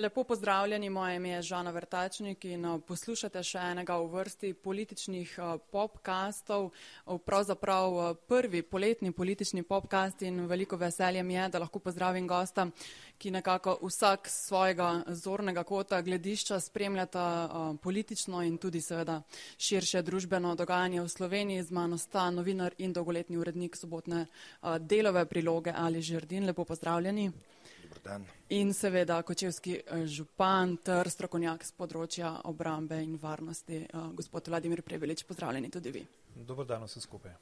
Lepo pozdravljeni, moje ime je Žana Vrtačnik in uh, poslušate še enega v vrsti političnih uh, popkastov. Pravzaprav uh, prvi poletni politični popkast in veliko veselje mi je, da lahko pozdravim gosta, ki nekako vsak svojega zornega kota gledišča spremljata politično in tudi seveda širše družbeno dogajanje v Sloveniji. Z mano sta novinar in dolgoletni urednik sobotne delove priloge Ali Žerdin. Lepo pozdravljeni. In seveda kočevski eh, župan ter strokovnjak z področja obrambe in varnosti, eh, gospod Vladimir Prebelič, pozdravljeni tudi vi. Dobro dan vse skupaj.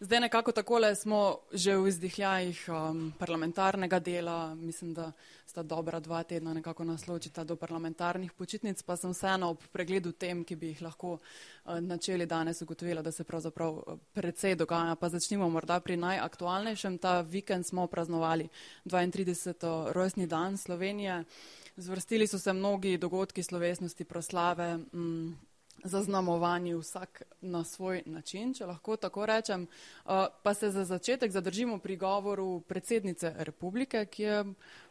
Zdaj nekako takole smo že v izdihljajih um, parlamentarnega dela, mislim, da sta dobra dva tedna nekako nasločita do parlamentarnih počitnic, pa sem vseeno ob pregledu tem, ki bi jih lahko uh, načeli danes ugotovila, da se pravzaprav uh, predvsej dogaja. Pa začnimo morda pri najaktualnejšem. Ta vikend smo praznovali 32. rojstni dan Slovenije. Zvrstili so se mnogi dogodki slovesnosti, proslave. Mm, zaznamovani vsak na svoj način, če lahko tako rečem. Uh, pa se za začetek zadržimo pri govoru predsednice republike, ki je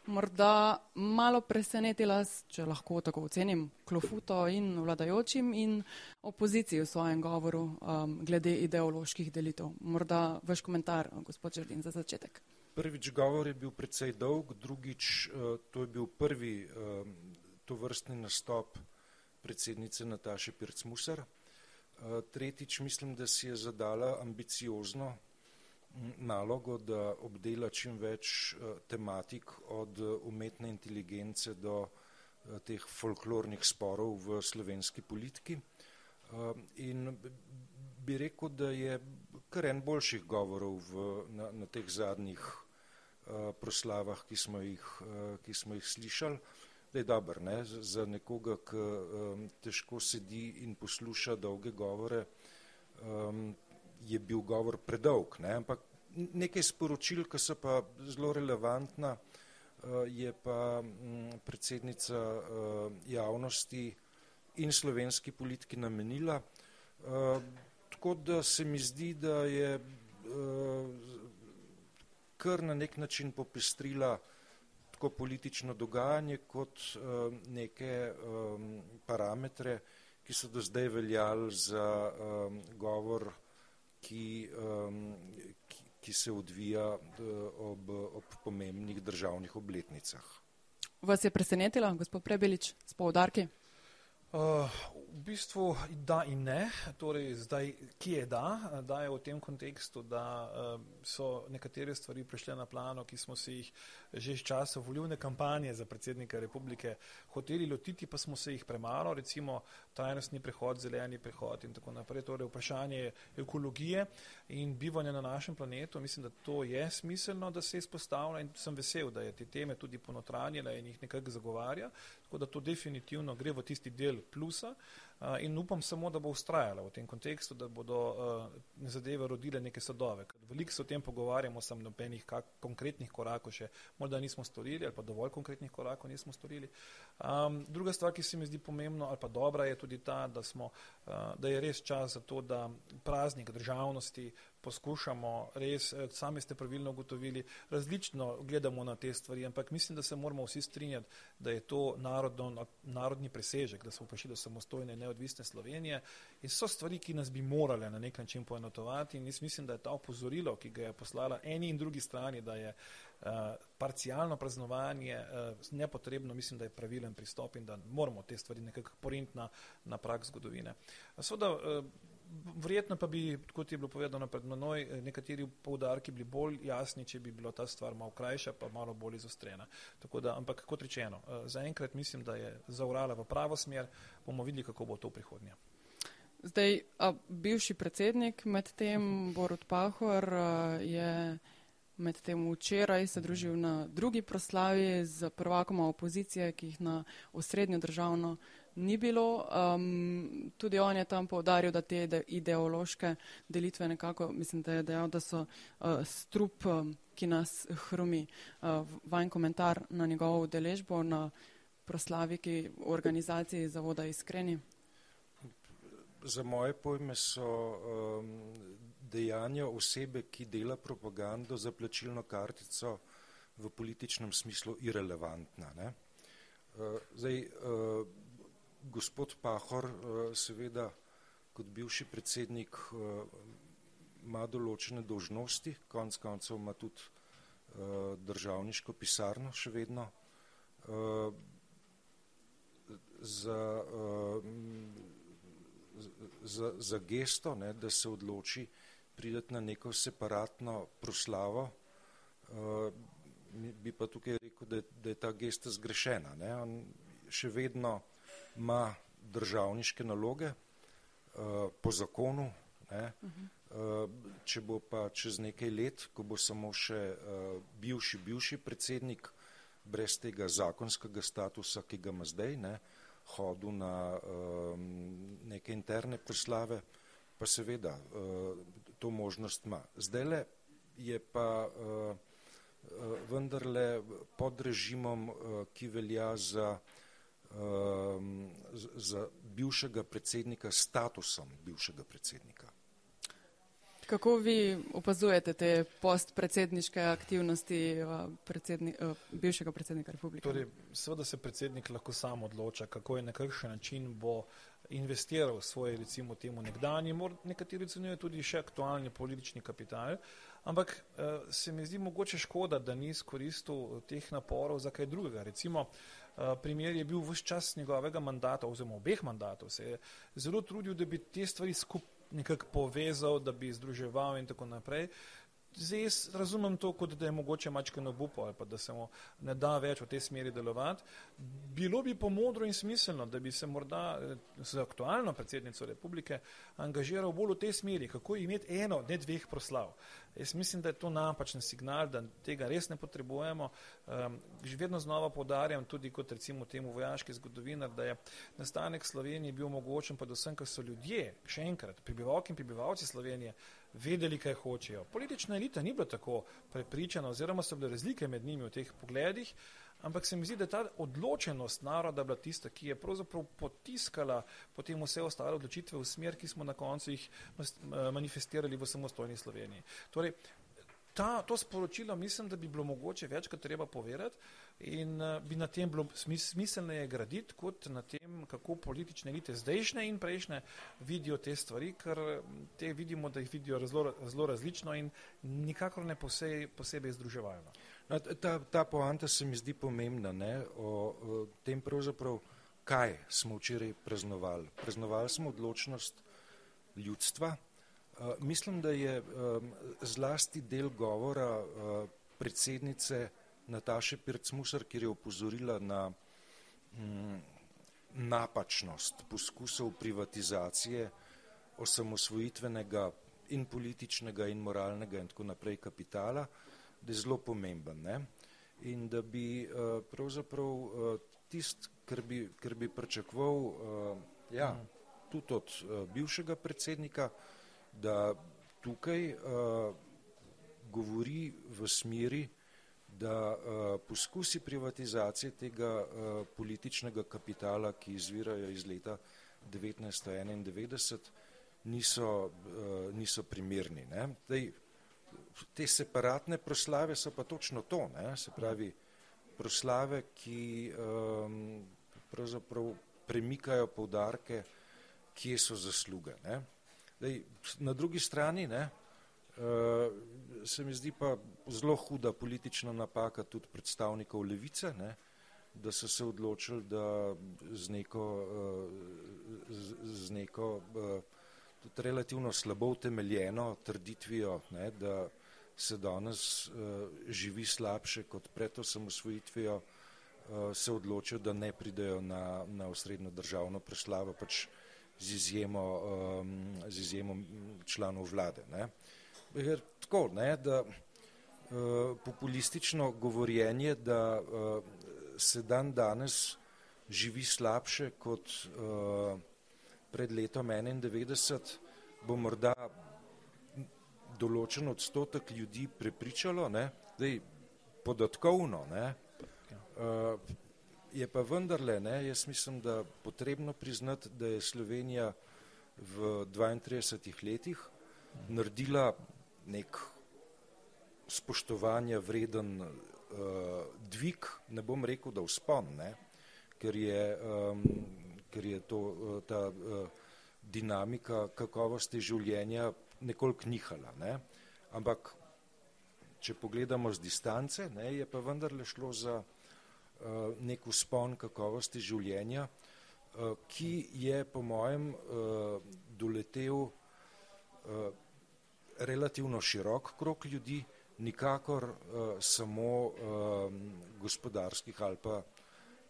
morda malo presenetila, če lahko tako ocenim, klofuto in vladajočim in opoziciji v svojem govoru um, glede ideoloških delitev. Morda vaš komentar, gospod Žerdin, za začetek. Prvič govor je bil precej dolg, drugič uh, to je bil prvi uh, tovrstni nastop predsednice Nataše Pircmusar. Eh, tretjič mislim, da si je zadala ambiciozno nalogo, da obdela čim več eh, tematik od umetne inteligence do eh, teh folklornih sporov v slovenski politiki. In bi rekel, da je kar en boljših govorov v, na, na teh zadnjih proslavah, ki smo jih, ki smo jih slišali da je dober ne? za nekoga, ki um, težko sedi in posluša dolge govore, um, je bil govor predolg, ne? ampak nekaj sporočil, ki so pa zelo relevantna, uh, je pa um, predsednica uh, javnosti in slovenski politiki namenila, uh, tako da se mi zdi, da je uh, kar na nek način popestrila tako politično dogajanje kot uh, neke um, parametre, ki so do zdaj veljali za um, govor, ki, ki, ki se odvija ob, ob pomembnih državnih obletnicah. Vas je presenetila, gospod Prebelič, s poudarki? Uh, v bistvu da in ne. Torej, zdaj, ki je da, da je v tem kontekstu, da uh, so nekatere stvari prišle na plano, ki smo se jih že iz časa volivne kampanje za predsednika republike hoteli lotiti, pa smo se jih premalo, recimo trajnostni prehod, zeleni prehod in tako naprej. Torej, vprašanje ekologije in bivanja na našem planetu, mislim, da to je smiselno, da se izpostavlja in sem vesel, da je te teme tudi ponotranjila in jih nekako zagovarja. Tako da to definitivno gre v tisti del plusa uh, in upam samo, da bo ustrajala v tem kontekstu, da bodo uh, zadeve rodile neke sadove. Veliko se o tem pogovarjamo, sem nobenih konkretnih korakov še morda nismo storili ali pa dovolj konkretnih korakov nismo storili. Um, druga stvar, ki se mi zdi pomembno ali pa dobra, je tudi ta, da, smo, uh, da je res čas za to, da praznik državnosti poskušamo res, eh, sami ste pravilno ugotovili, različno gledamo na te stvari, ampak mislim, da se moramo vsi strinjati, da je to narodno, narodni presežek, da smo prišli do samostojne in neodvisne Slovenije in so stvari, ki nas bi morale na nek način poenotovati in mislim, da je ta opozorilo, ki ga je poslala eni in drugi strani, da je uh, parcialno praznovanje uh, nepotrebno, mislim, da je pravilen pristop in da moramo te stvari nekako porint na, na prak zgodovine. Seveda, uh, Verjetno pa bi, kot je bilo povedano pred menoj, eh, nekateri poudarki bili bolj jasni, če bi bila ta stvar malo krajša, pa malo bolj izostrena. Da, ampak kot rečeno, eh, zaenkrat mislim, da je zaurala v pravo smer, bomo videli, kako bo to v prihodnje. Zdaj, a, bivši predsednik med tem, Borut Pahor, eh, je med tem včeraj se družil na drugi proslavi z prvakoma opozicije, ki jih na osrednjo državno ni bilo. Um, tudi on je tam povdaril, da te ideološke delitve nekako, mislim, da je dejal, da so uh, strup, um, ki nas hrumi. Uh, Vajen komentar na njegovo udeležbo na proslavi, ki v organizaciji zavoda iskreni. Za moje pojme so um, dejanja osebe, ki dela propagando za plačilno kartico v političnem smislu irrelevantna. Ne? Zdaj, gospod Pahor seveda kot bivši predsednik ima določene dožnosti, konc koncev ima tudi državniško pisarno še vedno za, za, za gesto, ne, da se odloči prideti na neko separatno proslavo, bi pa tukaj rekel, da, da je ta gesta zgrešena. Ne. On še vedno ima državniške naloge po zakonu, ne. če bo pa čez nekaj let, ko bo samo še bivši, bivši predsednik brez tega zakonskega statusa, ki ga ima zdaj, ne, hodil na neke interne proslave, pa seveda to možnost ima. Zdajle je pa vendarle pod režimom, ki velja za, za bivšega predsednika statusom bivšega predsednika. Kako vi opazujete te postpredsedniške aktivnosti predsedni, bivšega predsednika republike? Torej, seveda se predsednik lahko sam odloča, kako in na kakšen način bo investiral svoj, recimo temu nekdanji, nekateri ocenjujejo tudi še aktualni politični kapital, ampak se mi zdi mogoče škoda, da ni izkoristil teh naporov za kaj drugega. Recimo, primer je bil vse čas njegovega mandata oziroma obeh mandatov, se je zelo trudil, da bi te stvari skupaj nekako povezal, da bi združeval in tako naprej. Zdaj jaz razumem to, kot da je mogoče mačkano obupo ali pa da se mu ne da več v tej smeri delovati. Bilo bi pa modro in smiselno, da bi se morda z aktualno predsednico republike angažiral bolj v tej smeri, kako imeti eno, ne dveh proslav. Jaz mislim, da je to napačen signal, da tega res ne potrebujemo. Že vedno znova poudarjam, tudi kot recimo temu vojaški zgodovinar, da je nastanek Slovenije bil omogočen predvsem, ker so ljudje, še enkrat, prebivalke in prebivalci Slovenije vedeli, kaj hočejo. Politična elita ni bila tako prepričana oziroma so bile razlike med njimi v teh pogledih, ampak se mi zdi, da ta odločenost naroda bila tista, ki je pravzaprav potiskala potem vse ostale odločitve v smer, ki smo na koncu jih manifestirali v samostojni Sloveniji. Torej, ta, to sporočilo mislim, da bi bilo mogoče večkrat treba povedati in bi na tem bilo smiselneje graditi, kot na tem, kako politične elite zdajšnje in prejšnje vidijo te stvari, ker te vidimo, da jih vidijo zelo, zelo različno in nikakor ne posebej, posebej združevajo. Ta, ta poanta se mi zdi pomembna, ne, o, o tem pravzaprav, kaj smo včeraj praznovali. Praznovali smo odločnost ljudstva. Uh, mislim, da je um, zlasti del govora uh, predsednice Nataše Pirc-Musar, kjer je opozorila na um, napačnost poskusov privatizacije osamosvojitvenega in političnega in moralnega in tako naprej kapitala, da je zelo pomemben. Ne? In da bi uh, pravzaprav uh, tist, kar bi, kar bi pričakoval uh, ja, tudi od bivšega predsednika, da tukaj govori v smeri, da uh, poskusi privatizacije tega uh, političnega kapitala, ki izvirajo iz leta 1991, niso, uh, niso primerni. Ne? Dej, te separatne proslave so pa točno to, ne? se pravi proslave, ki um, pravzaprav premikajo povdarke, kje so zasluge. Ne? Dej, na drugi strani ne, uh, se mi zdi pa zelo huda politična napaka tudi predstavnikov levice, ne, da so se odločili, da z neko, uh, z, z neko uh, tudi relativno slabo utemeljeno trditvijo, ne, da se danes uh, živi slabše kot pred osamosvojitvijo, se odločijo, da ne pridejo na, na osrednjo državno proslavo, pač z izjemo, z izjemo članov vlade. Ne. Ker, tako, ne, da uh, populistično govorjenje, da uh, se dan danes živi slabše kot uh, pred letom 91, bo morda določen odstotek ljudi prepričalo, ne, dej, podatkovno, ne, uh, je pa vendarle, ne, jaz mislim, da potrebno priznati, da je Slovenija v 32 letih naredila nek spoštovanja vreden uh, dvig, ne bom rekel, da vzpon, ne, ker je, um, ker je to, ta uh, dinamika kakovosti življenja nekoliko nihala. Ne? Ampak, če pogledamo z distance, ne, je pa vendarle šlo za uh, nek uspon kakovosti življenja, uh, ki je po mojem uh, doletel uh, relativno širok krok ljudi, nikakor uh, samo uh, gospodarskih ali pa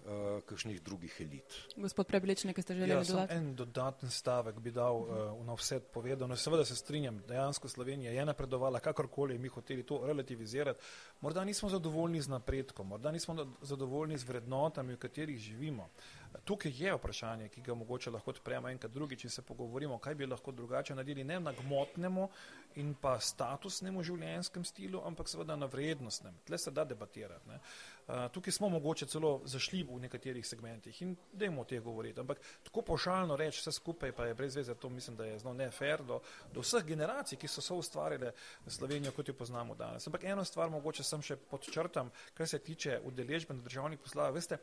uh, kakšnih drugih elit. Gospod Prebličnik, ki ste želeli ja, dodati? En dodaten stavek bi dal uh, na vse povedano. Seveda se strinjam, dejansko Slovenija je napredovala, kakorkoli mi hoteli to relativizirati. Morda nismo zadovoljni z napredkom, morda nismo zadovoljni z vrednotami, v katerih živimo. Tukaj je vprašanje, ki ga mogoče lahko odpremo enkrat drugič in se pogovorimo, kaj bi lahko drugače naredili ne na gmotnemu in pa statusnemu življenjskem stilu, ampak seveda na vrednostnem. Tle se da debatirati. Ne. Tukaj smo mogoče celo zašli v nekaterih segmentih in dajmo o teh govoriti, ampak tako pošalno reči vse skupaj pa je brez veze, to mislim, da je zelo nefer do, do vseh generacij, ki so so ustvarile Slovenijo, kot jo poznamo danes. Ampak eno stvar mogoče sem še podčrtam, kar se tiče udeležbe na državnih poslavah. Veste,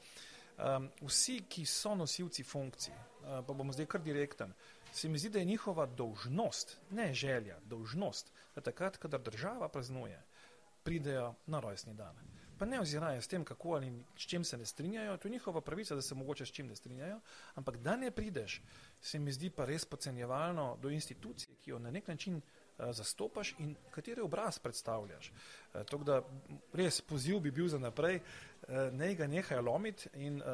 um, vsi, ki so nosilci funkcij, uh, pa bomo zdaj kar direkten, se mi zdi, da je njihova dolžnost, ne želja, dolžnost, da takrat, kadar država praznuje, pridejo na rojstni dan pa ne ozirajo s tem, kako ali s čim se ne strinjajo, to je njihova pravica, da se mogoče s čim ne strinjajo, ampak da ne prideš, se mi zdi pa res pocenjevalno do institucije, ki jo na nek način uh, zastopaš in katere obraz predstavljaš. Uh, tako da res poziv bi bil za naprej, uh, ne ga nehajo lomiti in uh,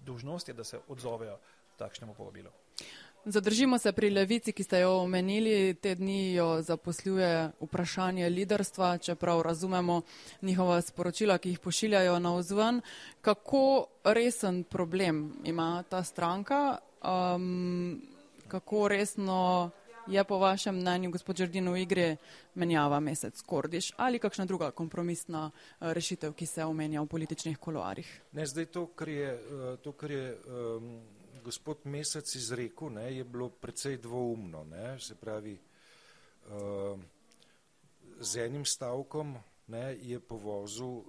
dožnost je, da se odzovejo takšnemu povabilu. Zadržimo se pri levici, ki ste jo omenili. Te dni jo zaposluje vprašanje liderstva, čeprav razumemo njihova sporočila, ki jih pošiljajo na vzven. Kako resen problem ima ta stranka? Um, kako resno je po vašem mnenju gospod Žrdin v igri menjava mesec Kordiš ali kakšna druga kompromisna uh, rešitev, ki se omenja v političnih koloarjih? Ne, zdaj to, kar je, uh, to, kar je um, gospod Mesec izrekel, ne, je bilo precej dvoumno. Ne, se pravi, uh, z enim stavkom ne, je povozil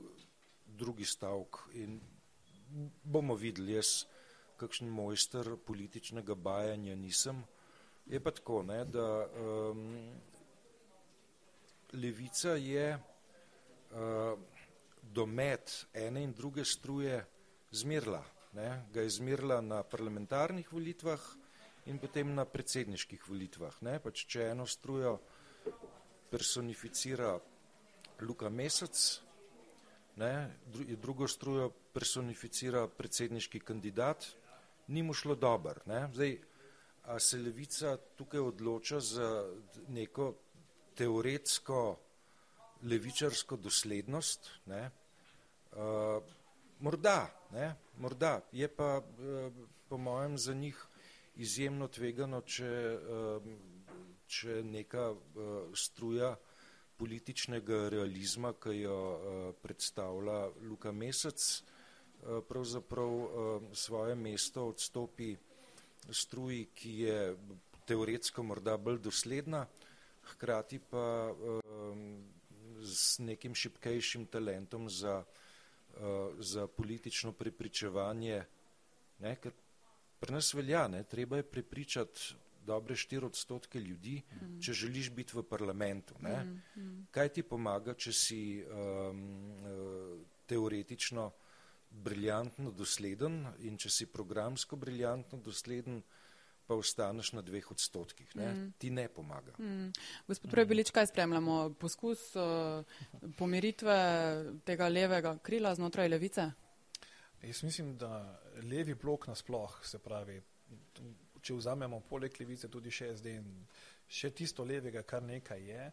drugi stavk in bomo videli, jaz kakšen mojster političnega bajanja nisem. Je pa tako, ne, da um, levica je uh, domet ene in druge struje zmirla ne, ga je zmirila na parlamentarnih volitvah in potem na predsedniških volitvah. Ne. Pač, če eno strujo personificira Luka Mesec, ne, drugo strujo personificira predsedniški kandidat, ni mu šlo dobro. Zdaj, a se levica tukaj odloča za neko teoretsko levičarsko doslednost, ne, uh, morda, ne, morda. Je pa eh, po mojem za njih izjemno tvegano, če, eh, če neka eh, struja političnega realizma, ki jo predstavlja Luka Mesec, pravzaprav svoje mesto odstopi struji, ki je teoretsko morda bolj dosledna, hkrati pa z nekim šipkejšim talentom za za politično prepričevanje, ne, ker pri nas velja, ne, treba je prepričati dobre štiri odstotke ljudi, mm. če želiš biti v parlamentu. Ne. Mm, mm. Kaj ti pomaga, če si um, teoretično briljantno dosleden in če si programsko briljantno dosleden, pa ostaneš na dveh odstotkih. Ne? Mm. Ti ne pomaga. Mm. Gospod Prebelič, kaj spremljamo? Poskus uh, pomiritve tega levega krila znotraj levice? Jaz mislim, da levi blok nasploh, se pravi, če vzamemo poleg levice tudi še SD in še tisto levega, kar nekaj je,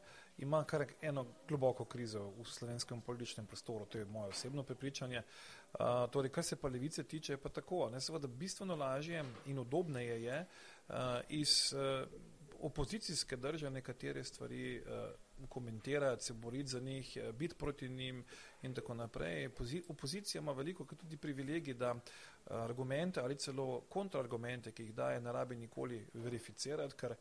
ima kar eno globoko krizo v slovenskem političnem prostoru, to je moje osebno prepričanje. Uh, torej, kar se pa levice tiče, je pa tako, ne, seveda bistveno lažje in udobneje je uh, iz uh, opozicijske drže nekatere stvari uh, komentirati, se boriti za njih, biti proti njim in tako naprej. Opozicija ima veliko tudi privilegij, da argumente ali celo kontraargumente, ki jih daje, ne rabi nikoli verificirati, ker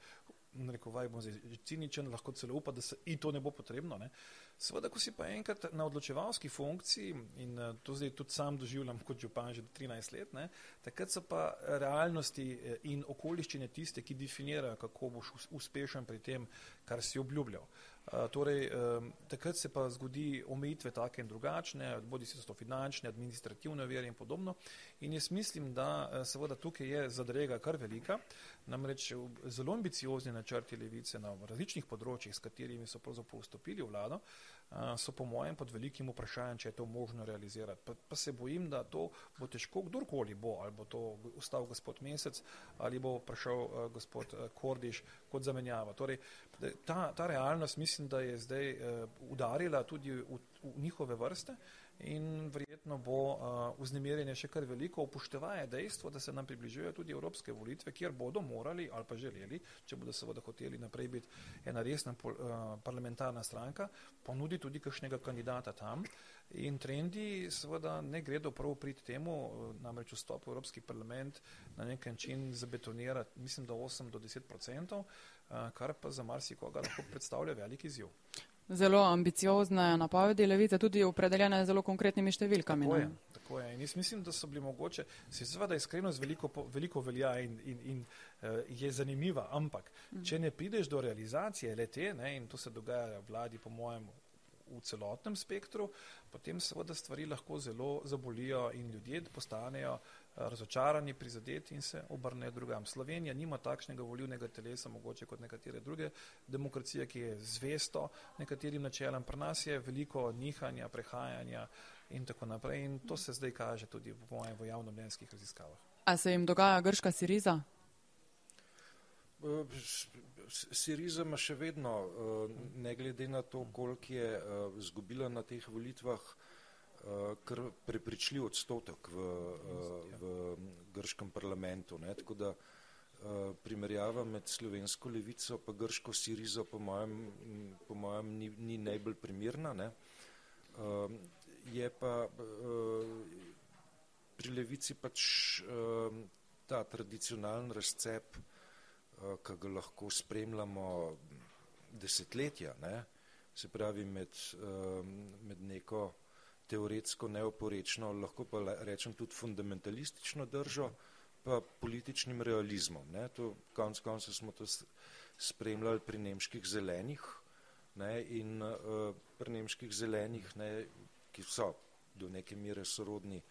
rekovaj bom zdaj ciničen, lahko celo upa, da se i to ne bo potrebno. Ne. Seveda, ko si pa enkrat na odločevalski funkciji in uh, to zdaj tudi sam doživljam kot župan že 13 let, ne, takrat so pa realnosti eh, in okoliščine tiste, ki definirajo, kako boš uspešen pri tem, kar si obljubljal. Uh, torej, takrat se pa zgodi omejitve take in drugačne, bodi si to finančne, administrativne vere in podobno. In jaz mislim, da seveda tukaj je zadrega kar velika, namreč zelo ambiciozni načrti levice na različnih področjih, s katerimi so pravzaprav vstopili v vlado, so po mojem pod velikim vprašanjem, če je to možno realizirati. Pa, pa se bojim, da to bo težko, kdorkoli bo, ali bo to ustal gospod Mesec, ali bo prišel uh, gospod uh, Kordiš kot zamenjava. Torej, ta, ta realnost mislim, da je zdaj uh, udarila tudi v, v njihove vrste in verjetno bo vznemirjenje še kar veliko, upoštevaje dejstvo, da se nam približujejo tudi evropske volitve, kjer bodo morali ali pa želeli, če bodo seveda hoteli naprej biti ena resna parlamentarna stranka, ponudi tudi kakšnega kandidata tam. In trendi seveda ne gredo prav prid temu, namreč vstop v Evropski parlament na nek način zabetonira, mislim, da 8 do 10 odstotkov, kar pa za marsikoga lahko predstavlja velik izjiv zelo ambiciozne napovedi levice, tudi opredeljene z zelo konkretnimi številkami. Tako je, tako je. In jaz mislim, da so bili mogoče, se seveda iskrenost veliko, veliko velja in, in, in uh, je zanimiva, ampak mm. če ne prideš do realizacije lete, ne, in to se dogaja vladi, po mojem, v celotnem spektru, potem seveda stvari lahko zelo zabolijo in ljudje postanejo razočarani, prizadeti in se obrnejo drugam. Slovenija nima takšnega volivnega telesa, mogoče kot nekatere druge demokracije, ki je zvesto nekaterim načelam. Pri nas je veliko nihanja, prehajanja in tako naprej in to se zdaj kaže tudi v mojem v javnomnenjskih raziskavah. A se jim dogaja grška Siriza? Siriza ima še vedno, ne glede na to, koliko je zgubila na teh volitvah, kar prepričljiv odstotek v, uh, v grškem parlamentu. Ne? Tako da uh, primerjava med slovensko levico pa grško Sirizo po mojem, po mojem ni, ni najbolj primirna. Ne? Je pa pri levici pač ta tradicionalen razcep, ki ga lahko spremljamo desetletja, ne? se pravi med, med neko teoretsko neoporečno, lahko pa rečem tudi fundamentalistično držo, pa političnim realizmom. Ne. To, konc konca smo to spremljali pri nemških zelenih ne, in uh, pri nemških zelenih, ne, ki so do neke mere sorodni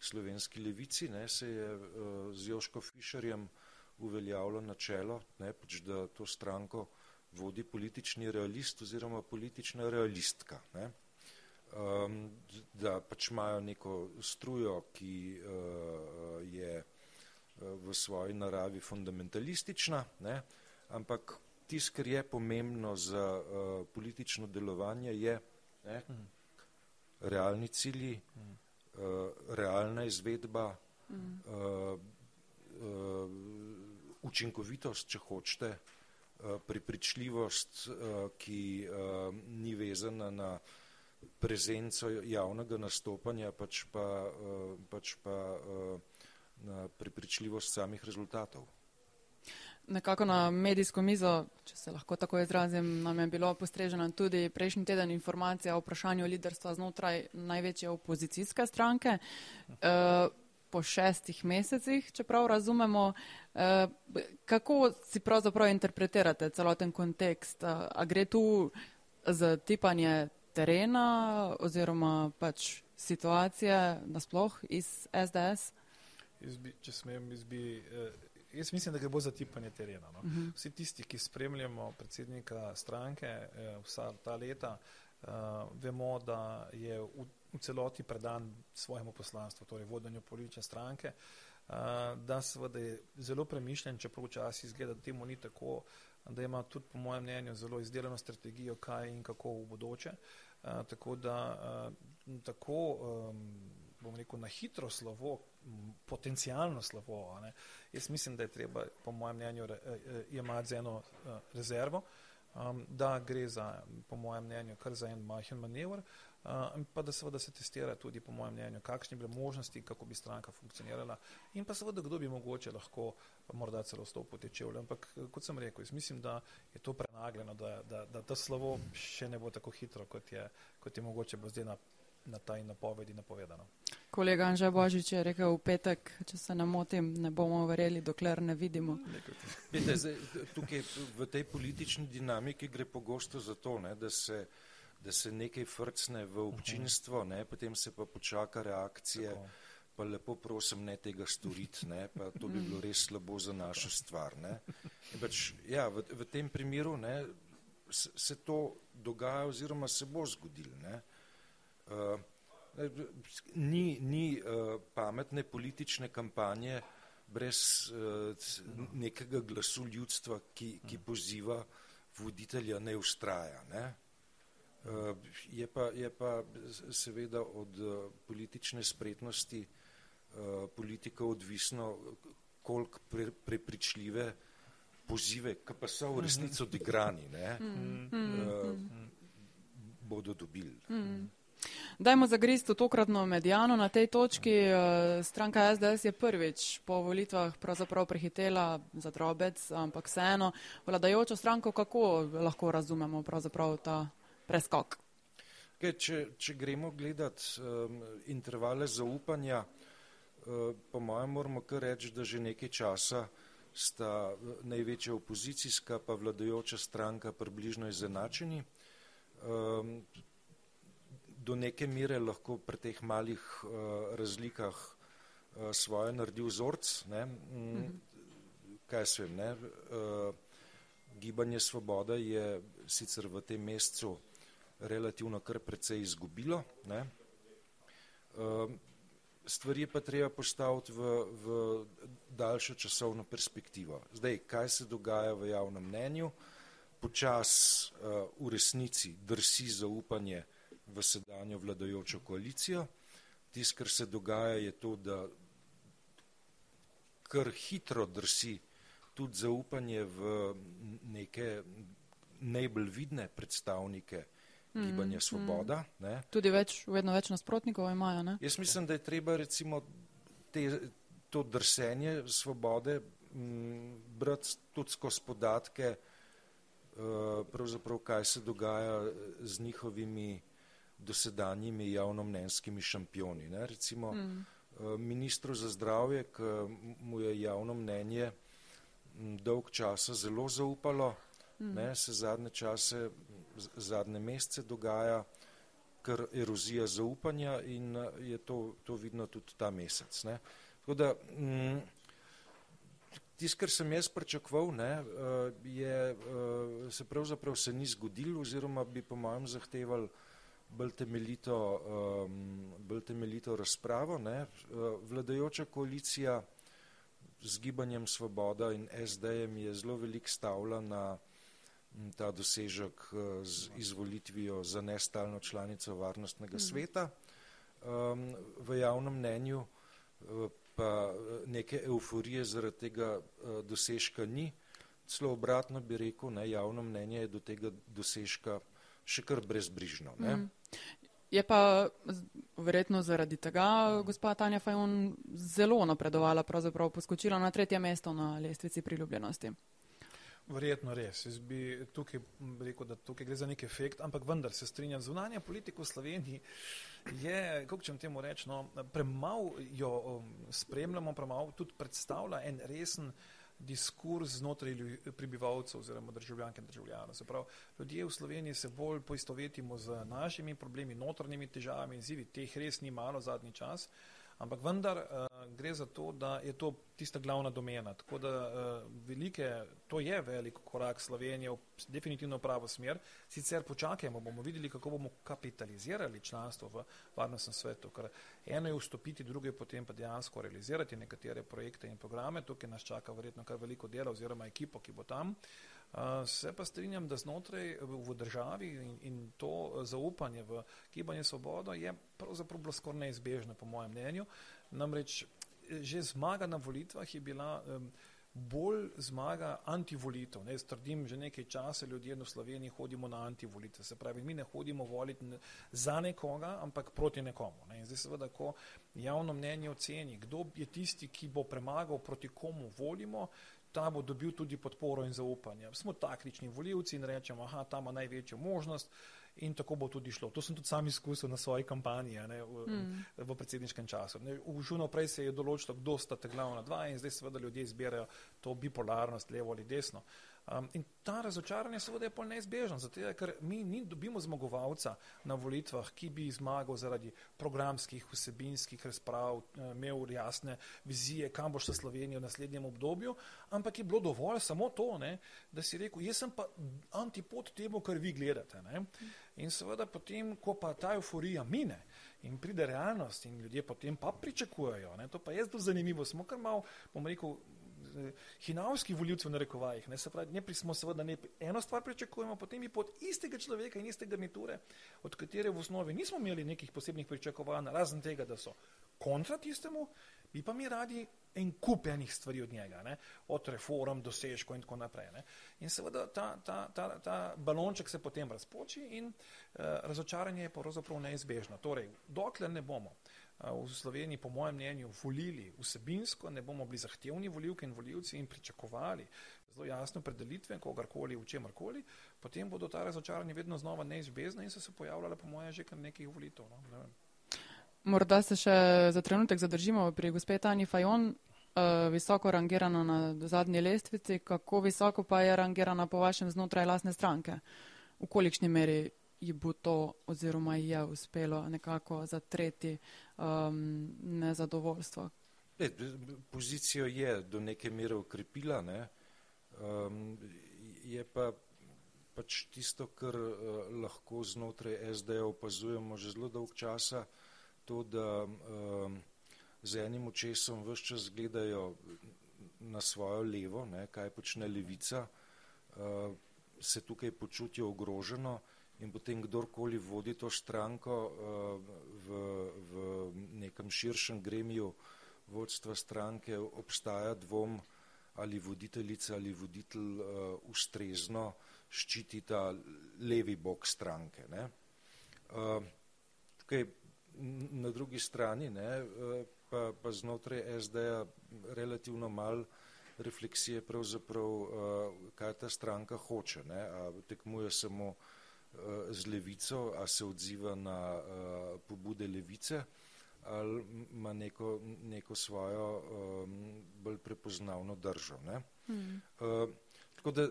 slovenski levici, ne, se je uh, z Joško Fišerjem uveljavilo načelo, ne, pač da to stranko vodi politični realist oziroma politična realistka. Ne um, da pač imajo neko strujo, ki uh, je uh, v svoji naravi fundamentalistična, ne? ampak tisto, kar je pomembno za uh, politično delovanje, je ne? realni cilji, uh, realna izvedba, uh, uh, učinkovitost, če hočete, uh, pripričljivost, uh, ki uh, ni vezana na uh, prezenco javnega nastopanja, pač pa, eh, pač pa eh, na prepričljivost samih rezultatov. Nekako na medijsko mizo, če se lahko tako izrazim, nam je bilo postrežena tudi prejšnji teden informacija o vprašanju liderstva znotraj največje opozicijske stranke. E, po šestih mesecih, čeprav razumemo, e, kako si pravzaprav interpretirate celoten kontekst? A gre tu za tipanje terena oziroma pač situacije nasploh iz SDS? Izbi, če smem, izbi, eh, jaz mislim, da gre bo za tipanje terena. No? Uh mhm. -huh. Vsi tisti, ki spremljamo predsednika stranke eh, vsa ta leta, eh, vemo, da je v, v celoti predan svojemu poslanstvu, torej vodenju politične stranke, eh, da seveda je zelo premišljen, čeprav včasih izgleda, da temu ni tako, da ima tudi po mojem mnenju zelo izdelano strategijo, kaj in kako v bodoče. Uh, tako da tako, bom rekel, na hitro slovo, potencijalno slovo, ne, jaz mislim, da je treba, po mojem mnenju, imati z eno rezervo. Um, da gre za, po mojem mnenju, kar za en majhen manevr, uh, pa da seveda se testira tudi, po mojem mnenju, kakšne bile možnosti, kako bi stranka funkcionirala in pa seveda, kdo bi mogoče lahko morda celo stopil te čevlje. Ampak, kot sem rekel, jaz mislim, da je to prenagljeno, da, da, da ta slovo še ne bo tako hitro, kot je, kot je mogoče bo zdaj na, na taj napovedi napovedano. Kolega Anža Božič je rekel v petek, če se ne motim, ne bomo verjeli, dokler ne vidimo. Pete, zdaj, tukaj v tej politični dinamiki gre pogosto za to, ne, da, se, da se nekaj frcne v občinstvo, ne, potem se pa počaka reakcije, Tako. pa lepo prosim, ne tega storiti, ne, pa to bi bilo res slabo za našo stvar. Ne. Pač, ja, v, v tem primeru ne, se, se to dogaja oziroma se bo zgodilo. Ne. Uh, ni, ni uh, pametne politične kampanje brez uh, nekega glasu ljudstva, ki, ki poziva voditelja ne ustraja. Ne? Uh, je, pa, je pa seveda od uh, politične spretnosti uh, politika odvisno, koliko pre, prepričljive pozive, ki pa so v resnici odigrani, ne, uh, bodo dobili. Dajmo zagristi tokratno medijano na tej točki. Eh, stranka SDS je prvič po volitvah pravzaprav prehitela za drobec, ampak vseeno vladajočo stranko, kako lahko razumemo pravzaprav ta preskok? Kaj, če, če gremo gledat um, intervale zaupanja, uh, po mojem moramo kar reči, da že nekaj časa sta največja opozicijska pa vladajoča stranka približno izenačeni. Um, do neke mere lahko pri teh malih uh, razlikah uh, svoje naredi vzorc. Ne? Mm, kaj se vem, ne? Uh, gibanje Svoboda je sicer v tem mesecu relativno kar precej izgubilo. Ne? Uh, stvari pa treba postaviti v, v daljšo časovno perspektivo. Zdaj, kaj se dogaja v javnem mnenju? Počas uh, v resnici drsi zaupanje v sedanjo vladajočo koalicijo. Tis, kar se dogaja, je to, da kar hitro drsi tudi zaupanje v neke najbolj vidne predstavnike mm, gibanja Svoboda. Mm. Tudi več, vedno več nasprotnikov imajo. Ne? Jaz mislim, da je treba recimo te, to drsenje Svobode m, brati tudi skozi podatke, uh, pravzaprav kaj se dogaja z njihovimi dosedanjimi javnomnenskimi šampioni. Ne? Recimo mm. Eh, ministru za zdravje, ki mu je javno mnenje dolg časa zelo zaupalo, mm. ne? se zadnje čase, zadnje mesece dogaja kar erozija zaupanja in eh, je to, to vidno tudi ta mesec. Ne? Tako da, mm, Tisto, kar sem jaz pričakoval, ne, eh, je, se pravzaprav se ni zgodilo oziroma bi po mojem zahtevali bolj temeljito, um, bolj temeljito razpravo. Ne. Uh, vladajoča koalicija z gibanjem Svoboda in SD-jem je zelo velik stavila na ta dosežek uh, z izvolitvijo za nestalno članico varnostnega mhm. sveta. Um, v javnem mnenju uh, pa neke euforije zaradi tega dosežka ni. Celo obratno bi rekel, ne, javno mnenje je do tega dosežka še kar brezbrižno. Mm. Je pa verjetno zaradi tega gospa Tanja Fajon zelo napredovala, pravzaprav poskočila na tretje mesto na lestvici priljubljenosti. Verjetno res. Jaz bi tukaj rekel, da tukaj gre za nek efekt, ampak vendar se strinjam. Zunanja politika v Sloveniji je, kako čem temu reči, no, premalo jo um, spremljamo, premalo tudi predstavlja en resen diskurs znotraj prebivalcev oziroma državljank in državljanov. Se pravi, ljudje v Sloveniji se bolj poistovetimo z našimi problemi, notrnimi težavami in zivi, teh res ni malo zadnji čas. Ampak vendar uh, gre za to, da je to tista glavna domena. Tako da uh, velike, to je velik korak Slovenije v definitivno pravo smer. Sicer počakajmo, bomo videli, kako bomo kapitalizirali članstvo v varnostnem svetu. Ker eno je vstopiti, drugo je potem pa dejansko realizirati nekatere projekte in programe. Tukaj nas čaka verjetno kar veliko dela oziroma ekipo, ki bo tam. Uh, Se pa strinjam, da znotraj v državi in, in to zaupanje v gibanje svobodo je pravzaprav bilo skoraj neizbežno, po mojem mnenju. Namreč že zmaga na volitvah je bila um, bolj zmaga antivolitev. Ne, trdim, že nekaj časa ljudje v Sloveniji hodimo na antivolitev. Se pravi, mi ne hodimo voliti za nekoga, ampak proti nekomu. Ne. In zdaj seveda, ko javno mnenje oceni, kdo je tisti, ki bo premagal, proti komu volimo, ta bo dobil tudi podporo in zaupanje. Smo taktični voljivci in rečemo, aha, ta ima največjo možnost in tako bo tudi šlo. To sem tudi sam izkusil na svoji kampanji ne, v, mm. v predsedniškem času. Že naprej se je določilo, kdo sta ta glavna dva in zdaj seveda ljudje izbirajo to bipolarnost, levo ali desno. Um, in ta razočaranje seveda je pol neizbežno, zato ker mi ni dobimo zmagovalca na volitvah, ki bi zmagal zaradi programskih, vsebinskih razprav, imel jasne vizije, kam bo šla Slovenija v naslednjem obdobju, ampak je bilo dovolj samo to, ne, da si rekel, jaz sem pa antipod temu, kar vi gledate. Ne. In seveda potem, ko pa ta euforija mine in pride realnost in ljudje potem pa pričakujejo, ne, to pa je zelo zanimivo, smo kar mal, bom rekel, hinavski voljivci v narekovajih. Ne, se pravi, ne smo seveda ne, eno stvar pričakujemo, potem je pod istega človeka in iste garniture, od katere v osnovi nismo imeli nekih posebnih pričakovanj, razen tega, da so kontra tistemu, bi pa mi radi en kup enih stvari od njega, ne, od reform, dosežkov in tako naprej. Ne. In seveda ta, ta, ta, ta balonček se potem razpoči in uh, razočaranje je pravzaprav neizbežno. Torej, dokler ne bomo v Sloveniji, po mojem mnenju, volili vsebinsko, ne bomo bili zahtevni voljivke in voljivci in pričakovali zelo jasne predelitve kogarkoli v čemarkoli, potem bodo ta razočaranje vedno znova neizbezna in so se pojavljale, po mojem, že kar nekih volitev. No? Ne Morda se še za trenutek zadržimo pri gospe Tani Fajon, uh, visoko rangirana na zadnji lestvici. Kako visoko pa je rangirana po vašem znotraj lasne stranke? V kolikšni meri ji bo to oziroma ji je uspelo nekako zatreti um, nezadovoljstvo. E, pozicijo je do neke mere ukrepila, ne? um, je pa pač tisto, kar uh, lahko znotraj SD opazujemo že zelo dolg časa, to, da um, z enim očesom vse čas gledajo na svojo levo, ne, kaj počne levica, uh, se tukaj počutijo ogroženo, in potem kdorkoli vodi to stranko uh, v, v nekem širšem gremiju vodstva stranke, obstaja dvom ali voditeljica ali voditelj uh, ustrezno ščiti ta levi bok stranke. Ne. Tukaj na drugi strani ne, pa, pa znotraj SD-ja relativno mal refleksije pravzaprav, kaj ta stranka hoče. Ne, tekmuje samo z levico, a se odziva na uh, pobude levice ali ima neko, neko svojo um, bolj prepoznavno držo. Ne? Mm. Uh, tako da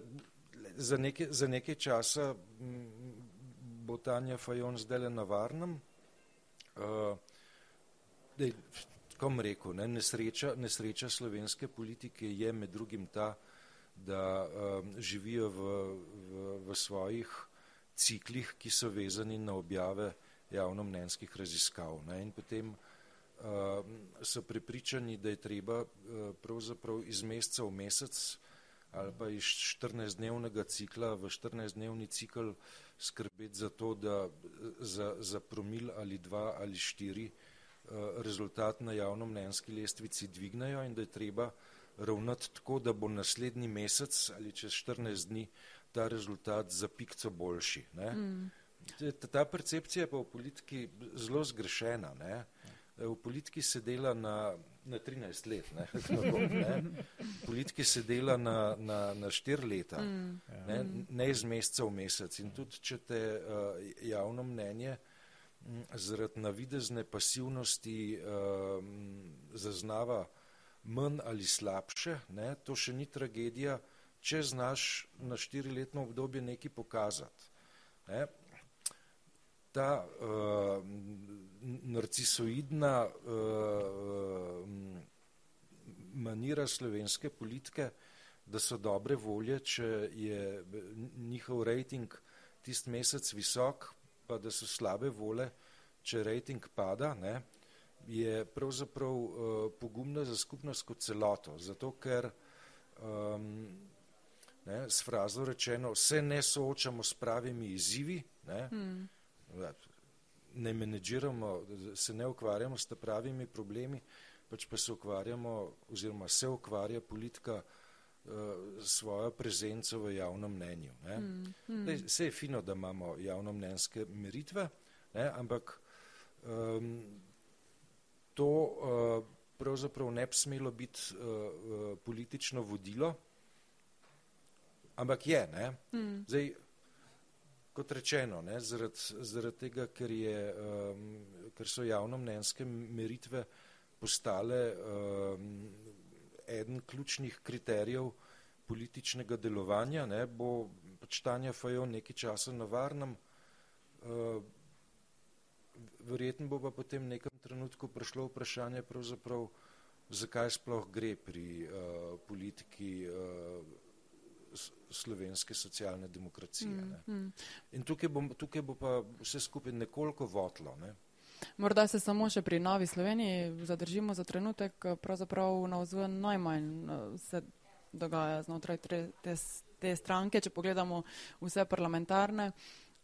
za nekaj, za nekaj časa bo Tanja Fajon zdaj le na varnem. Uh, dej, kom rekel, ne, nesreča, nesreča slovenske politike je med drugim ta, da um, živijo v, v, v svojih ciklih, ki so vezani na objave javnomnenskih raziskav. Ne? In potem uh, so pripričani, da je treba uh, pravzaprav iz meseca v mesec ali pa iz 14-dnevnega cikla v 14-dnevni cikl skrbeti za to, da za, za promil ali dva ali štiri uh, rezultat na javnomnenjski lestvici dvignajo in da je treba ravnati tako, da bo naslednji mesec ali čez 14 dni ta rezultat za pikco boljši. Mm. Ta percepcija je pa v politiki zelo zgrešena. Ne? V politiki se dela na, na 13 let, ne? ne? v politiki se dela na, na, na 4 leta, mm. ne? ne iz meseca v mesec. In tudi, če te uh, javno mnenje zaradi navidezne pasivnosti uh, zaznava manj ali slabše, ne? to še ni tragedija, če znaš na štiriletno obdobje nekaj pokazati. Ne? Ta uh, narcisoidna uh, manira slovenske politike, da so dobre volje, če je njihov rejting tist mesec visok, pa da so slabe vole, če rejting pada, ne, je pravzaprav uh, pogumna za skupnost kot celoto, zato ker um, ne, s frazo rečeno, se ne soočamo s pravimi izzivi, ne, hmm. ne menedžiramo, se ne ukvarjamo s pravimi problemi, pač pa se ukvarjamo oziroma se ukvarja politika svojo prezenco v javnem mnenju. Mm, mm. Dej, vse je fino, da imamo javno mnenjske meritve, ne, ampak um, to uh, pravzaprav ne bi smelo biti uh, politično vodilo, ampak je. Mm. Zdaj, kot rečeno, zaradi zarad tega, ker, je, um, ker so javno mnenjske meritve postale um, eden ključnih kriterijev političnega delovanja, ne, bo pač Tanja Fajon nekaj časa na varnem, uh, verjetno bo pa potem v nekem trenutku prišlo vprašanje pravzaprav, zakaj sploh gre pri uh, politiki uh, slovenske socialne demokracije. Mm, mm. In tukaj bo, tukaj bo pa vse skupaj nekoliko votlo. Ne? Morda se samo še pri Novi Sloveniji zadržimo za trenutek, pravzaprav na vzven najmanj se dogaja znotraj te, te, te stranke, če pogledamo vse parlamentarne.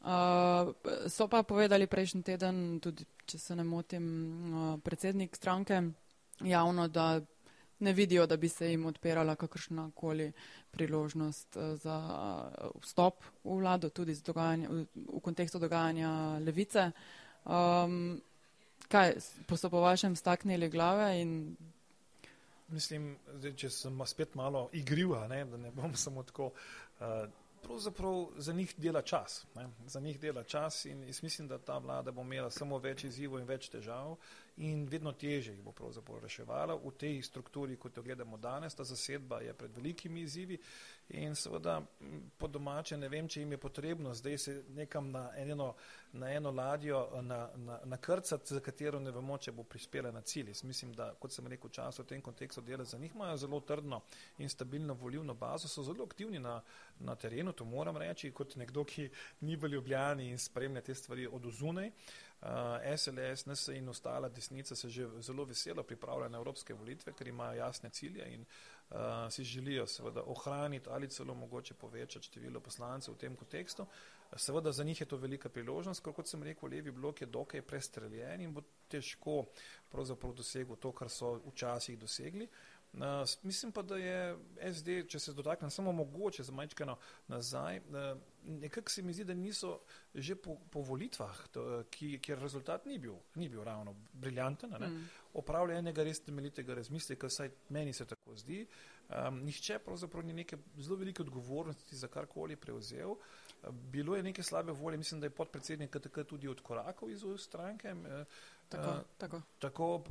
Uh, so pa povedali prejšnji teden, tudi če se ne motim, uh, predsednik stranke javno, da ne vidijo, da bi se jim odpirala kakršna koli priložnost uh, za uh, vstop v vlado, tudi v, v kontekstu dogajanja levice. Um, kaj, so po vašem staknili glave in Mislim, da če sem spet malo igriva, ne, da ne bom samo tako. Uh, pravzaprav za njih dela čas. Ne? Za njih dela čas in jaz mislim, da ta vlada bo imela samo več izzivov in več težav in vedno teže jih bo pravzaprav reševala v tej strukturi, kot jo gledamo danes. Ta zasedba je pred velikimi izzivi in seveda po domače ne vem, če jim je potrebno zdaj se nekam na eno, na eno ladjo nakrcati, na, na za katero ne vemo, če bo prispela na cilj. Jaz mislim, da kot sem rekel, čas v tem kontekstu dela za njih imajo zelo trdno in stabilno volivno bazo, so zelo aktivni na, na terenu, to moram reči, kot nekdo, ki ni v Ljubljani in spremlja te stvari od ozunaj. Uh, Uh, SLS, NS in ostala desnica se že zelo veselo pripravlja na evropske volitve, ker imajo jasne cilje in uh, si želijo seveda ohraniti ali celo mogoče povečati število poslancev v tem kontekstu. Seveda za njih je to velika priložnost, ker kot sem rekel, levi blok je dokaj prestreljen in bo težko pravzaprav dosegel to, kar so včasih dosegli. Uh, mislim pa, da je SD, če se dotaknem samo mogoče za majčkano nazaj, uh, nekako se mi zdi, da niso že po, po volitvah, to, ki, kjer rezultat ni bil, ni bil ravno briljanten, mm. opravlja enega res temeljitega razmisleka, saj meni se tako zdi. Um, nihče pravzaprav ni neke zelo velike odgovornosti za karkoli prevzel. Bilo je neke slabe volje, mislim, da je podpredsednik KTK tudi odkorakal iz stranke. Tako, uh, tako. tako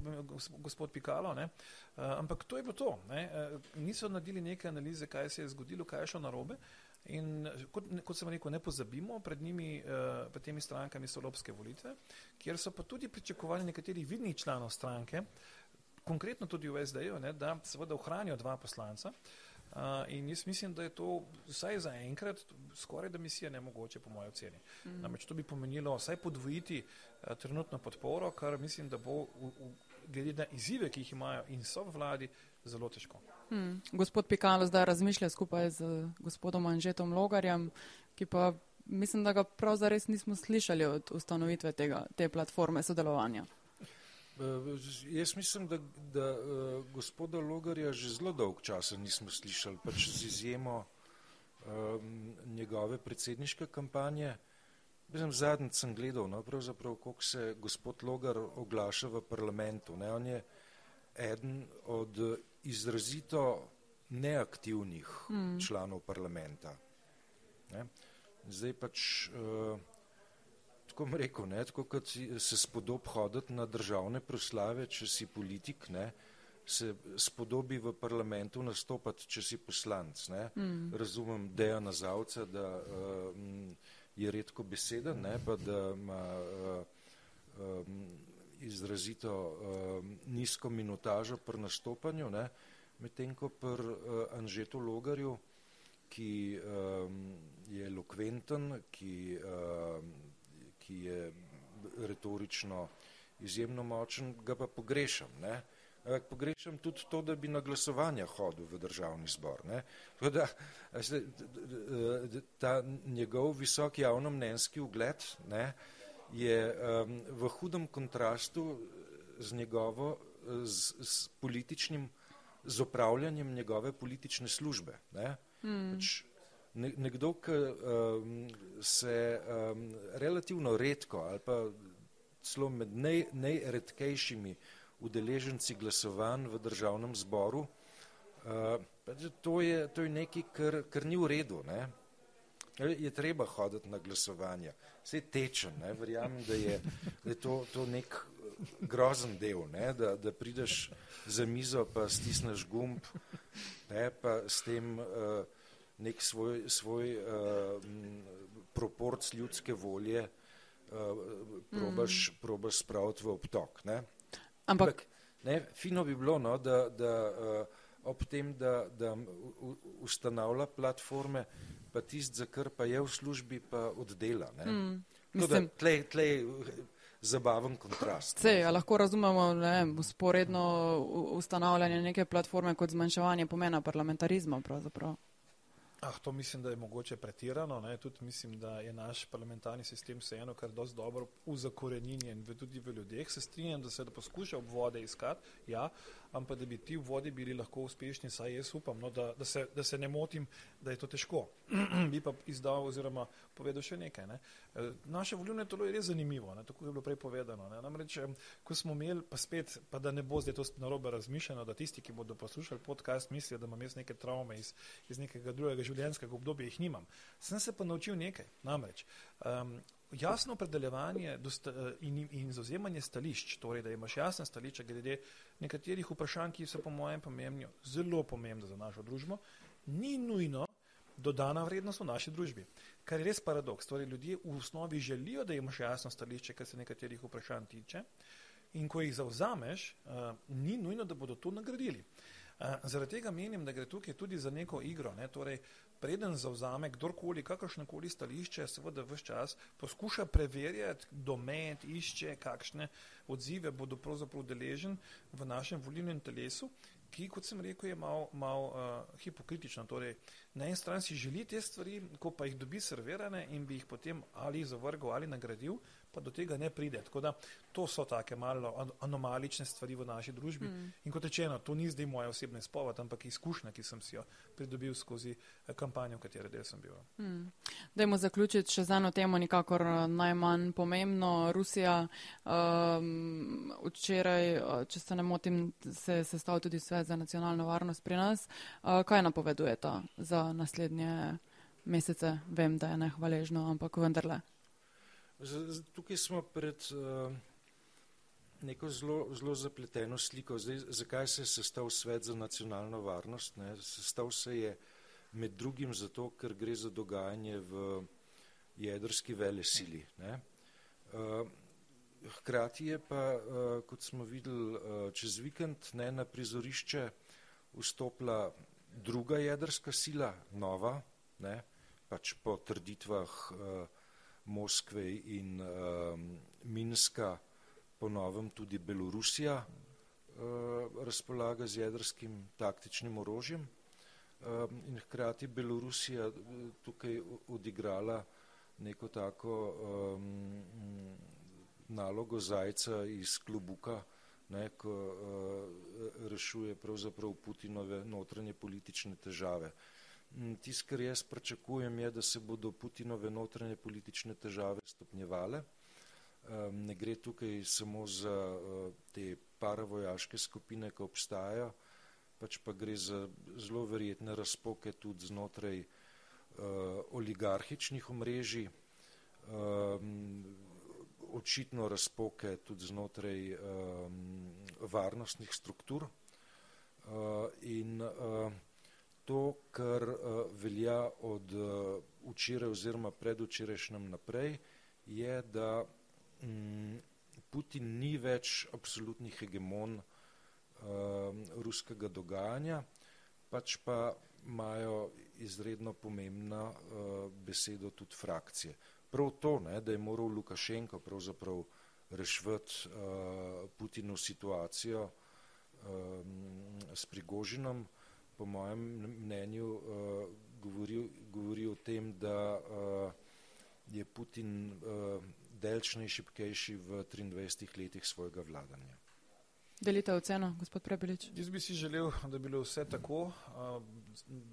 gospod Pikalo, ne? Uh, ampak to je bilo to. Ne? Uh, niso naredili neke analize, kaj se je zgodilo, kaj je šlo narobe. Uh, In kot, kot sem rekel, ne pozabimo, pred njimi, uh, pred temi strankami so lobske volitve, kjer so pa tudi pričakovali nekaterih vidnih članov stranke, konkretno tudi v SD-ju, da seveda ohranijo dva poslanca. Uh, in jaz mislim, da je to vsaj za enkrat skoraj da misija nemogoče, po mojem oceni. Mm. Namreč to bi pomenilo vsaj podvojiti uh, trenutno podporo, kar mislim, da bo v, v, glede na izzive, ki jih imajo in so v vladi, zelo težko. Hmm. Gospod Pikalo zdaj razmišlja skupaj z gospodom Anžetom Logarjem, ki pa mislim, da ga prav zares nismo slišali od ustanovitve tega, te platforme sodelovanja. Uh, jaz mislim, da, da uh, gospoda Logarja že zelo dolg časa nismo slišali, pač z izjemo um, njegove predsedniške kampanje. Zadnjič sem gledal, no, kako se gospod Logar oglaša v parlamentu. Ne, on je eden od izrazito neaktivnih mm. članov parlamenta. Ne? Zdaj pač, uh, tako bom rekel, ne, tako kot se spodob hoditi na državne proslave, če si politik, ne, se spodobi v parlamentu nastopati, če si poslanc. Mm. Razumem Dejana Zavca, da uh, je redko beseden, ne, pa da ima uh, um, izrazito uh, nizko minutažo pri nastopanju, medtem ko pri uh, Anžetu Logarju, ki um, je elokventen, ki, uh, ki je retorično izjemno močen, ga pa pogrešam. Ne? Pogrešam tudi to, da bi na glasovanja hodil v državni zbor. Da, ta njegov visok javnomnenjski ugled ne, je um, v hudem kontrastu z njegovo z, z političnim z opravljanjem njegove politične službe. Ne? Mm. Pač nekdo, ki um, se um, relativno redko ali pa celo med nej, najredkejšimi udeleženci glasovanj v državnem zboru, uh, to, je, to je nekaj, kar, kar ni v redu. Ne? Je treba hoditi na glasovanje. Vse tečem, ne? verjamem, da je, da je to, to nek grozen del, ne? Da, da prideš za mizo pa stisneš gumb, ne? pa s tem uh, nek svoj, svoj uh, proporc ljudske volje uh, probaš, mm. probaš spraviti v obtok. Ne? Ampak ne, fino bi bilo, no, da, da uh, ob tem, da, da ustanavlja platforme, pa tist, za kar pa je v službi, pa oddela. Ne? Mm. Mislim, da, tlej, tlej, zabaven kontrast. Se, lahko razumemo ne, usporedno ustanavljanje neke platforme kot zmanjševanje pomena parlamentarizma. Pravzaprav. Ah, to mislim, da je mogoče pretirano. Ne? Tudi mislim, da je naš parlamentarni sistem vseeno kar dosti dobro uzakorenjen tudi v ljudeh. Se strinjam, da se da poskuša obvode iskati, ja, ampak da bi ti obvodi bili lahko uspešni, saj jaz upam, no, da, da, se, da se ne motim, da je to težko. bi pa izdal oziroma povedal še nekaj. Ne? E, naše volilne telo je res zanimivo, ne? tako je bilo prej povedano. Ne? Namreč, ko smo imeli, pa spet, pa da ne bo zdaj to narobe razmišljeno, da tisti, ki bodo poslušali podcast, mislijo, da imam jaz neke travme iz, iz nekega drugega življenjskega obdobja jih nimam. Sem se pa naučil nekaj, namreč um, jasno opredeljevanje in, in zauzemanje stališč, torej da imaš jasne stališče glede nekaterih vprašanj, ki so po mojem pomembni, zelo pomembne za našo družbo, ni nujno dodana vrednost v naši družbi. Kar je res paradoks, torej ljudje v osnovi želijo, da imaš jasno stališče, kar se nekaterih vprašanj tiče, in ko jih zauzameš, uh, ni nujno, da bodo to nagradili. Uh, zaradi tega menim, da gre tukaj tudi za neko igro. Ne? Torej, preden zauzame kdorkoli kakršnekoli stališče, seveda vse čas poskuša preverjati, domet, išče, kakšne odzive bodo pravzaprav deležen v našem volilnem telesu, ki, kot sem rekel, je malo mal, uh, hipokritično. Torej, na eni strani si želi te stvari, ko pa jih dobi servirane in bi jih potem ali zavrgal ali nagradil, pa do tega ne pride. Tako da to so take malo anomalične stvari v naši družbi. Mm. In kot rečeno, to ni zdaj moja osebna izpoved, ampak izkušnja, ki sem si jo pridobil skozi eh, kampanjo, v kateri del sem bil. Mm. Dajmo zaključiti še z eno temo, nikakor eh, najmanj pomembno. Rusija um, včeraj, eh, če se ne motim, se je sestavil tudi svet za nacionalno varnost pri nas. Uh, kaj napovedujete za naslednje mesece? Vem, da je nehvaležno, ampak vendarle. Tukaj smo pred uh, neko zelo, zelo zapleteno sliko. Zdaj, zakaj se je sestal svet za nacionalno varnost? Ne? Sestal se je med drugim zato, ker gre za dogajanje v jedrski vele sili. Ne? Uh, hkrati je pa, uh, kot smo videli uh, čez vikend, ne, na prizorišče vstopila druga jedrska sila, nova, ne, pač po trditvah uh, Moskve in um, Minska, ponovem tudi Belorusija uh, razpolaga z jedrskim taktičnim orožjem um, in hkrati Belorusija uh, tukaj odigrala neko tako um, nalogo zajca iz klubuka, ne, ko uh, rešuje pravzaprav Putinove notranje politične težave. Uh, tisto, kar jaz pričakujem, je, da se bodo Putinove notranje politične težave stopnjevale. Ne gre tukaj samo za eh, te paravojaške skupine, ki obstajajo, pač pa gre za zelo verjetne razpoke tudi znotraj uh, oligarhičnih omrežij, um, očitno razpoke tudi znotraj um, varnostnih struktur uh, in to, kar uh, velja od uh, včeraj oziroma predvčerajšnjem naprej, je, da um, Putin ni več absolutni hegemon uh, ruskega dogajanja, pač pa imajo izredno pomembna uh, besedo tudi frakcije. Prav to, ne, da je moral Lukašenko pravzaprav rešvati Putinu situacijo s Prigožinom, po mojem mnenju uh, govori, govori o tem, da uh, je Putin uh, delč najšipkejši v 23 letih svojega vladanja. Delite oceno, gospod Prebelič? Jaz bi si želel, da bi bilo vse tako.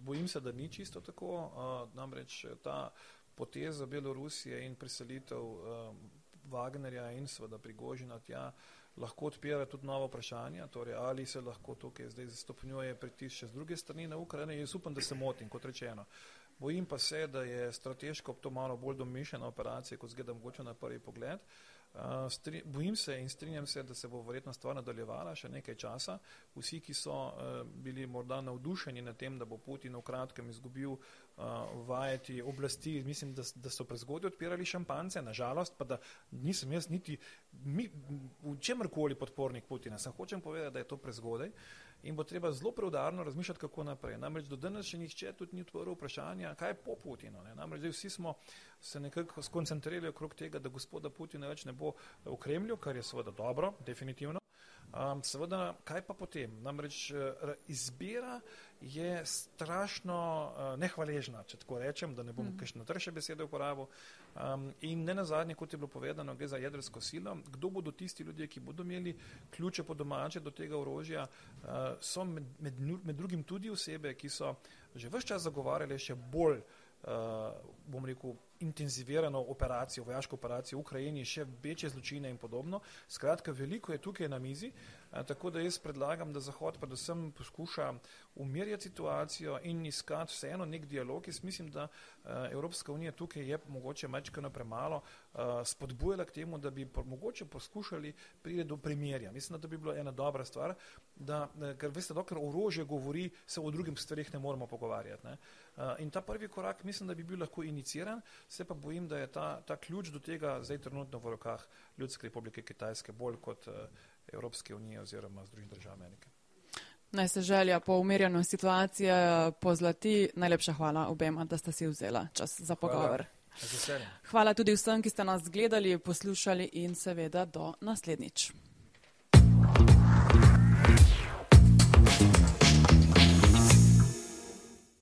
Bojim se, da ni čisto tako. Namreč ta poteza Belorusije in preselitev Wagnerja in seveda Prigožina tja lahko odpira tudi nova vprašanja, torej ali se lahko tukaj zdaj stopnjuje pritisk še z druge strani na Ukrajino. Jaz upam, da se motim, kot rečeno. Bojim pa se, da je strateško to malo bolj domišljena operacija, kot zgleda mogoče na prvi pogled. Uh, stri, bojim se in strinjam se, da se bo verjetno stvar nadaljevala še nekaj časa. Vsi, ki so uh, bili morda navdušeni nad tem, da bo Putin v kratkem izgubil uh, vajeti oblasti, mislim, da, da so prezgodaj odpirali šampance, nažalost pa da nisem jaz niti mi, v čemrkoli podpornik Putina. Sem hočem povedati, da je to prezgodaj. Uh, in bo treba zelo preudarno razmišljati, kako naprej. Namreč do danes še nihče tudi ni odprl vprašanja, kaj je po Putinu. Ne? Namreč vsi smo se nekako skoncentrirali okrog tega, da gospoda Putina več ne bo v Kremlju, kar je seveda dobro, definitivno. Um, seveda, kaj pa potem? Namreč uh, izbira je strašno uh, nehvaležna, če tako rečem, da ne bom mm. kakšne trše besede uporabil. Um, in ne nazadnje, kot je bilo povedano, gre za jedrsko silo. Kdo bodo tisti ljudje, ki bodo imeli ključe po domače do tega orožja? Uh, so med, med, med drugim tudi osebe, ki so že vse čas zagovarjali še bolj, uh, bom rekel, intenzivirano operacijo, vojaško operacijo v Ukrajini, še večje zločine in podobno. Skratka, veliko je tukaj na mizi, tako da jaz predlagam, da Zahod predvsem poskuša umirjati situacijo in iskati vseeno nek dialog. Jaz mislim, da Evropska unija tukaj je mogoče mečkano premalo spodbujala k temu, da bi mogoče poskušali priti do primerja. Mislim, da bi bilo ena dobra stvar, da, ker veste, dokler orožje govori, se o drugim stvarih ne moramo pogovarjati. Ne? In ta prvi korak mislim, da bi bil lahko iniciran, se pa bojim, da je ta, ta ključ do tega zdaj trenutno v rokah Ljudske republike Kitajske bolj kot Evropske unije oziroma Združenih držav Amerike. Naj se želja po umirjanju situacije pozlati. Najlepša hvala obema, da ste si vzela čas za pogovor. Hvala. hvala tudi vsem, ki ste nas gledali, poslušali in seveda do naslednjič.